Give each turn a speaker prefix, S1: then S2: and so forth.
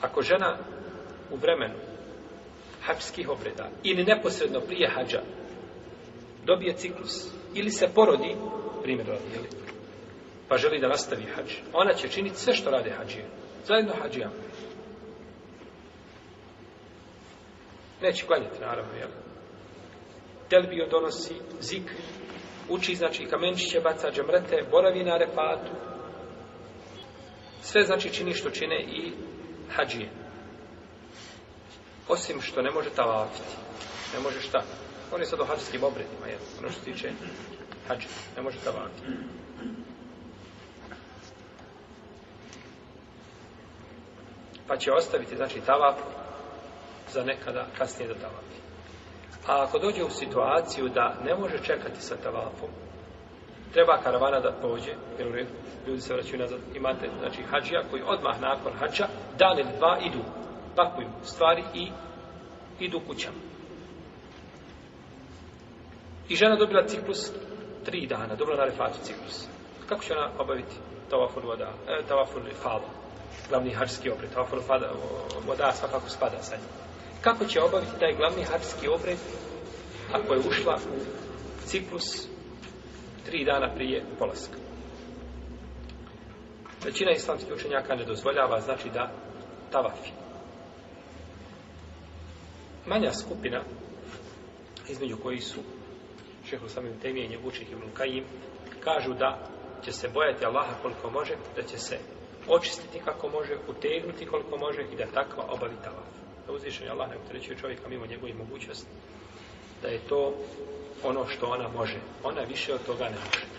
S1: Ako žena u vremenu hapskih obreda ili neposredno prije hađa dobije ciklus ili se porodi, primjer radi, jeli, pa želi da nastavi hađ, ona će činiti sve što rade hađije, zajedno hađijama. Neće klanjati, naravno, jel? Telbio donosi zikri, uči, znači, kamenčiće, baca džemrete, boravi na repatu. Sve, znači, čini što čine i hađije. Osim što ne može tavafiti. Ne može šta? On je sad u hađijskim obredima, jel? Ono što tiče hađije. Ne može tavafiti. Pa će ostaviti, znači, tavap za nekada kasnije da tavapi. A ako dođe u situaciju da ne može čekati sa tavapom, treba karavana da pođe, jer u redu, ljudi se vraćaju nazad, imate, znači, hađija koji odmah nakon hađa, dan ili dva idu, pakuju stvari i idu kućama. I žena dobila ciklus tri dana, dobila na refatu ciklus. Kako će ona obaviti tavafun voda, e, tavafun falo, glavni hađski obred, tavafun voda svakako spada sa njim. Kako će obaviti taj glavni hađski obred ako je ušla u ciklus tri dana prije polaska. Većina islamskih učenjaka ne dozvoljava, znači da tavafi. Manja skupina, između koji su šehr samim temije i njegučih ibn Kajim, kažu da će se bojati Allaha koliko može, da će se očistiti kako može, utegnuti koliko može i da takva obavi tavaf. Da uzvišenje Allah ne utrećuje čovjeka mimo njegovih mogućnosti da je to ono što ona može. Ona više od toga ne može.